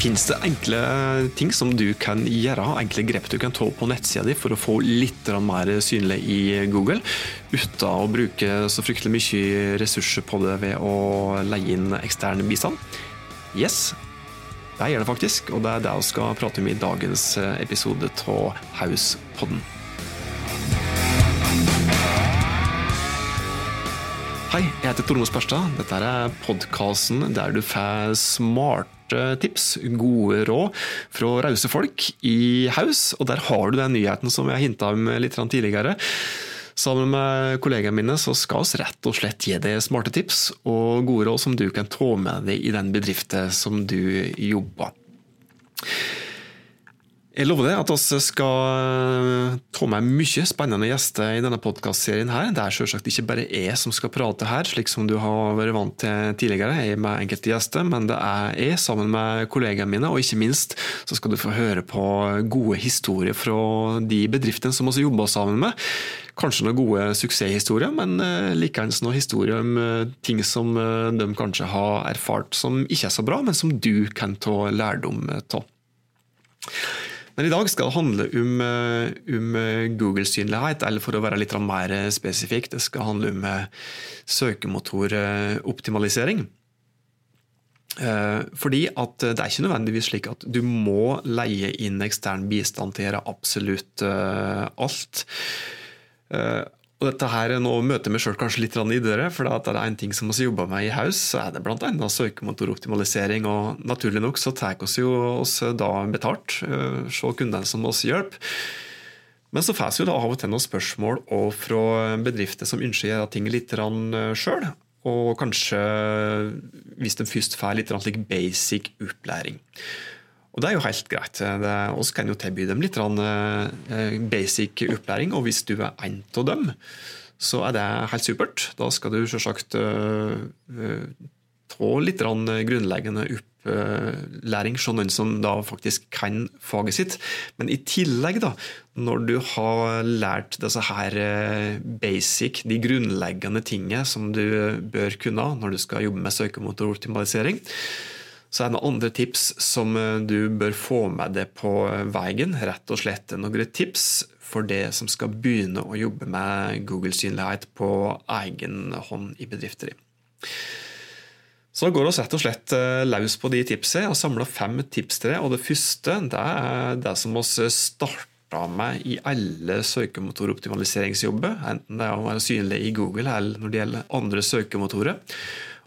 Fins det enkle ting som du kan gjøre, enkle grep du kan ta på nettsida di for å få litt mer synlig i Google, uten å bruke så fryktelig mye ressurser på det ved å leie inn ekstern bistand? Yes, det gjør det faktisk, og det er det vi skal prate om i dagens episode av Hauspodden. Hei, jeg heter Tormod Spørstad. Dette er podkasten der du får smart tips, gode råd fra rause folk i haus. Og der har du den nyheten som jeg hinta om litt tidligere. Sammen med kollegaene mine så skal vi rett og slett gi deg smarte tips og gode råd som du kan ta med deg i den bedriften som du jobber. Jeg lover det at vi skal ta med mye spennende gjester i denne podkastserien. Det er selvsagt ikke bare jeg som skal prate her, slik som du har vært vant til tidligere, jeg med enkelte gjester, men det er jeg sammen med kollegaene mine, og ikke minst så skal du få høre på gode historier fra de bedriftene som vi jobber sammen med. Kanskje noen gode suksesshistorier, men eh, likeens noen historier om eh, ting som eh, de kanskje har erfart som ikke er så bra, men som du kan ta lærdom av. Men i dag skal det handle om, om Google-synlighet, eller for å være litt mer spesifikk, det skal handle om søkemotoroptimalisering. Fordi at det er ikke nødvendigvis slik at du må leie inn ekstern bistand til å gjøre absolutt alt. Og dette her, Nå møter møte meg selv kanskje litt i døra, for det er en ting som vi jobber med i Haus, så er det bl.a. søkemotoroptimalisering. og Naturlig nok så tar vi jo oss da betalt se kundene som oss hjelp. Men så får vi da av og til noen spørsmål fra bedrifter som ønsker å gjøre ting litt sjøl. Og kanskje, hvis de først får litt slik basic opplæring. Og det er jo helt greit. Vi kan jo tilby dem litt eh, basic opplæring, og hvis du er en av dem, så er det helt supert. Da skal du selvsagt uh, ta litt grunnleggende opplæring hos noen som da faktisk kan faget sitt. Men i tillegg, da, når du har lært disse her eh, basic, de grunnleggende tingene som du bør kunne når du skal jobbe med søkemotoroptimalisering, så er det noen andre tips som eh, du bør få med deg på veien. Rett og slett noen tips for det som skal begynne å jobbe med Google-synlighet på egen hånd i bedrifter. Så går vi rett og slett eh, løs på de tipsene og samler fem tips til det. Og det første det er det som vi starta med i alle søkemotoroptimaliseringsjobber, enten det er å være synlig i Google eller når det gjelder andre søkemotorer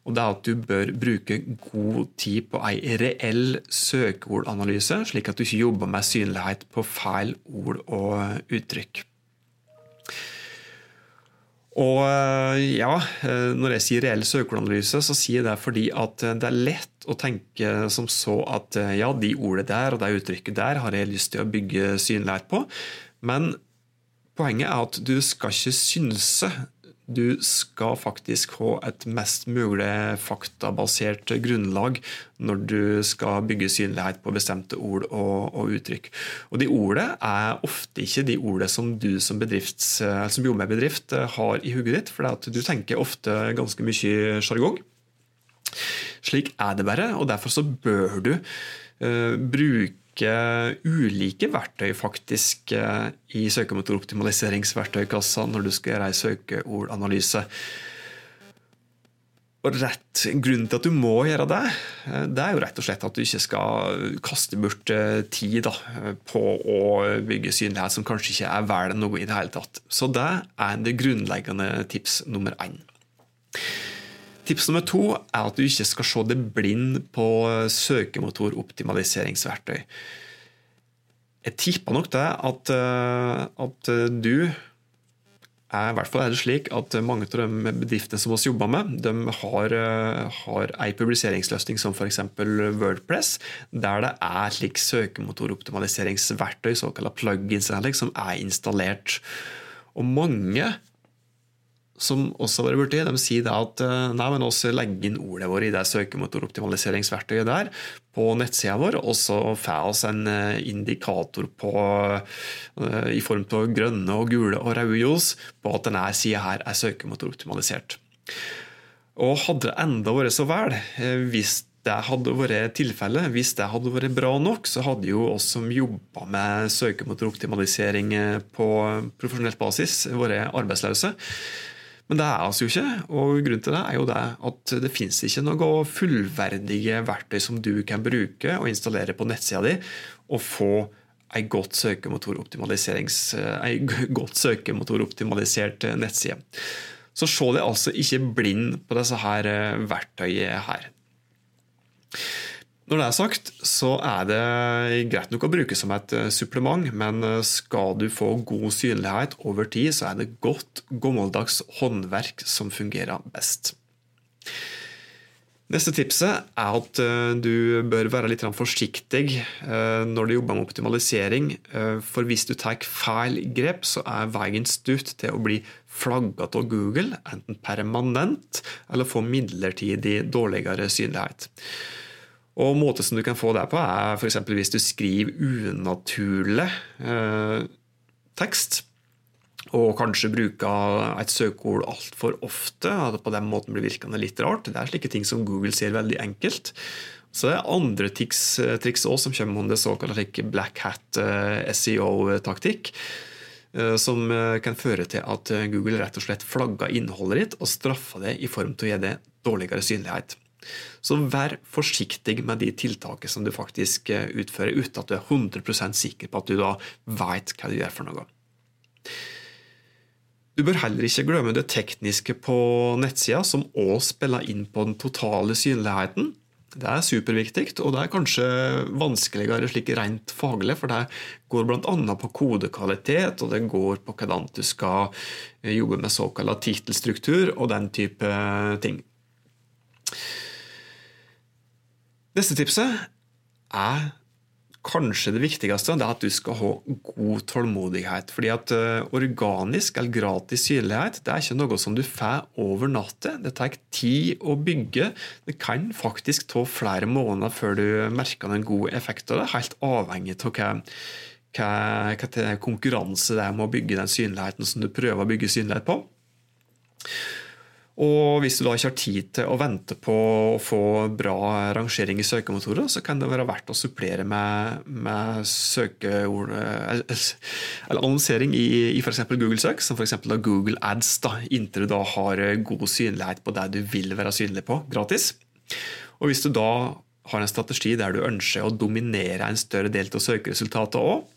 og det er at du bør bruke god tid på ei reell søkeordanalyse, slik at du ikke jobber med synlighet på feil ord og uttrykk. Og ja, Når jeg sier reell søkeordanalyse, så sier jeg det fordi at det er lett å tenke som så at ja, de ordene der og det uttrykket der har jeg lyst til å bygge synlighet på. Men poenget er at du skal ikke synse du skal faktisk ha et mest mulig faktabasert grunnlag når du skal bygge synlighet på bestemte ord og, og uttrykk. Og De ordene er ofte ikke de ordene som du som, som jobber med bedrift har i hodet ditt, for du tenker ofte ganske mye sjargong. Slik er det bare, og derfor så bør du uh, bruke bruke ulike verktøy faktisk eh, i søkemotoroptimaliseringsverktøykassa når du skal gjøre ei søkeordanalyse. Og rett, Grunnen til at du må gjøre det, eh, det er jo rett og slett at du ikke skal kaste bort eh, tid da, på å bygge synlighet som kanskje ikke er vel noe i det hele tatt. Så det er det grunnleggende tips nummer én. Tips nummer to er at du ikke skal se deg blind på søkemotoroptimaliseringsverktøy. Jeg tipper nok det at, eh, at du er, i hvert fall er det slik at mange av de bedriftene som vi jobber med, de har, eh, har ei publiseringsløsning som f.eks. Wordpress, der det er slik søkemotoroptimaliseringsverktøy, såkalte plugins, som er installert. Og mange som også har vært borti, de sier at eh, nei, men også legger inn ordene våre i det søkemotoroptimaliseringsverktøyet der på nettsida vår, og så får oss en eh, indikator på, eh, i form av grønne og gule og røde ljos på at denne sida her er søkemotoroptimalisert. Og hadde det enda vært så vel hvis det hadde vært tilfellet, hvis det hadde vært bra nok, så hadde jo oss som jobba med søkemotoroptimalisering på profesjonell basis, vært arbeidsløse. Men det er altså jo ikke. Og grunnen til det er jo det at det finnes ikke noe fullverdige verktøy som du kan bruke og installere på nettsida di og få ei ei godt søkemotoroptimalisert nettside. Så se deg altså ikke blind på disse her eh, verktøyene her. Når det er sagt, så er det greit nok å bruke som et eh, supplement, men eh, skal du få god synlighet over tid, så er det godt, gammeldags håndverk som fungerer best. Neste tipset er at eh, du bør være litt forsiktig når du jobber med optimalisering. For hvis du tar feil grep, så er veien stutt til å bli flagga av Google, enten permanent eller få midlertidig dårligere synlighet. Og måte som du kan få det på, er f.eks. hvis du skriver unaturlig eh, tekst. Og kanskje bruker et søkeord altfor ofte. At det på den måten blir virkende litt rart. Det er slike ting som Google ser veldig enkelt. Så det er andre triks, triks også, som kommer under såkalt black hat eh, SEO-taktikk. Eh, som eh, kan føre til at Google rett og slett flagger innholdet ditt og straffer det i form til å gi det dårligere synlighet. Så vær forsiktig med de tiltakene som du faktisk eh, utfører, uten at du er 100 sikker på at du da vet hva du gjør for noe. Du bør heller ikke glemme det tekniske på nettsida, som òg spiller inn på den totale synligheten. Det er superviktig, og det er kanskje vanskeligere slik rent faglig, for det går bl.a. på kodekvalitet, og det går på hvordan du skal jobbe med såkalt tittelstruktur og den type ting. Neste tipset er kanskje det viktigste, det er at du skal ha god tålmodighet. Fordi at eh, organisk eller gratis synlighet det er ikke noe som du får over natta. Det tar tid å bygge. Det kan faktisk ta flere måneder før du merker en god effekt av det. Helt avhengig av hva, hva, hva konkurranse det er med å bygge den synligheten som du prøver å bygge synlighet på. Og hvis du da ikke har tid til å vente på å få bra rangering i søkemotorer, så kan det være verdt å supplere med, med søkeord eh, eller annonsering i, i f.eks. Google Søk, som f.eks. Google Ads, da, inntil du da har god synlighet på det du vil være synlig på, gratis. Og hvis du da har en strategi der du ønsker å dominere en større del av søkeresultatet òg,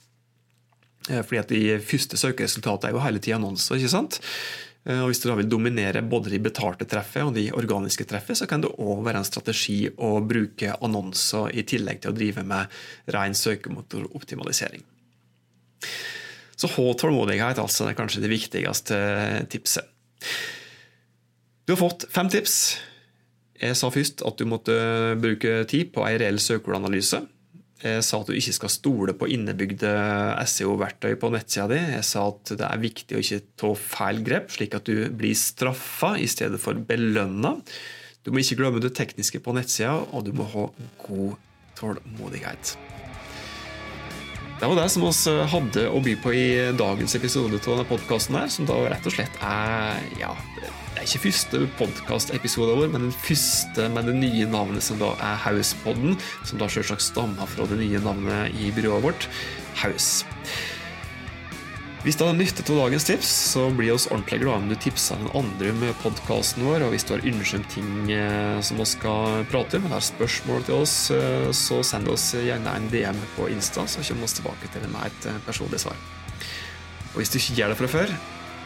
eh, fordi at de første søkeresultatene er jo hele tida annonser, ikke sant? Eh, og Hvis du da vil dominere både de betalte treffet og de organiske treffet, så kan det òg være en strategi å bruke annonser i tillegg til å drive med ren søkemotoroptimalisering. Så ha tålmodighet altså, er kanskje det viktigste tipset. Du har fått fem tips. Jeg sa først at du måtte bruke tid på en reell søkeordanalyse. Jeg sa at du ikke skal stole på innebygde SEO-verktøy på nettsida di. Jeg sa at det er viktig å ikke ta feil grep, slik at du blir straffa i stedet for belønna. Du må ikke glemme det tekniske på nettsida, og du må ha god tålmodighet. Det var det som vi hadde å by på i dagens episode av denne podkasten, som da rett og slett er ja, det er ikke første podkastepisode vår, men den første med det nye navnet, som da er Hauspodden. Som da selvsagt stammer fra det nye navnet i byrået vårt, Haus. Hvis du har nytte av dagens tips, så blir vi ordentlig glade om du tipser den andre med podkasten vår. Og hvis du har ønske ting eh, som vi skal prate om, eller spørsmål til oss, eh, så send oss gjerne en DM på Insta, så kommer vi tilbake til det med et eh, personlig svar. Og hvis du ikke gjør det fra før,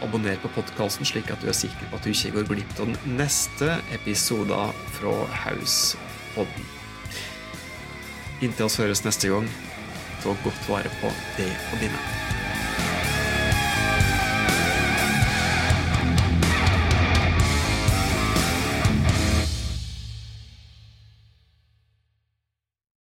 abonner på podkasten, slik at du er sikker på at du ikke går glipp av den neste episoden fra Hauspodden. Inntil oss høres neste gang, ta godt vare på det og dine.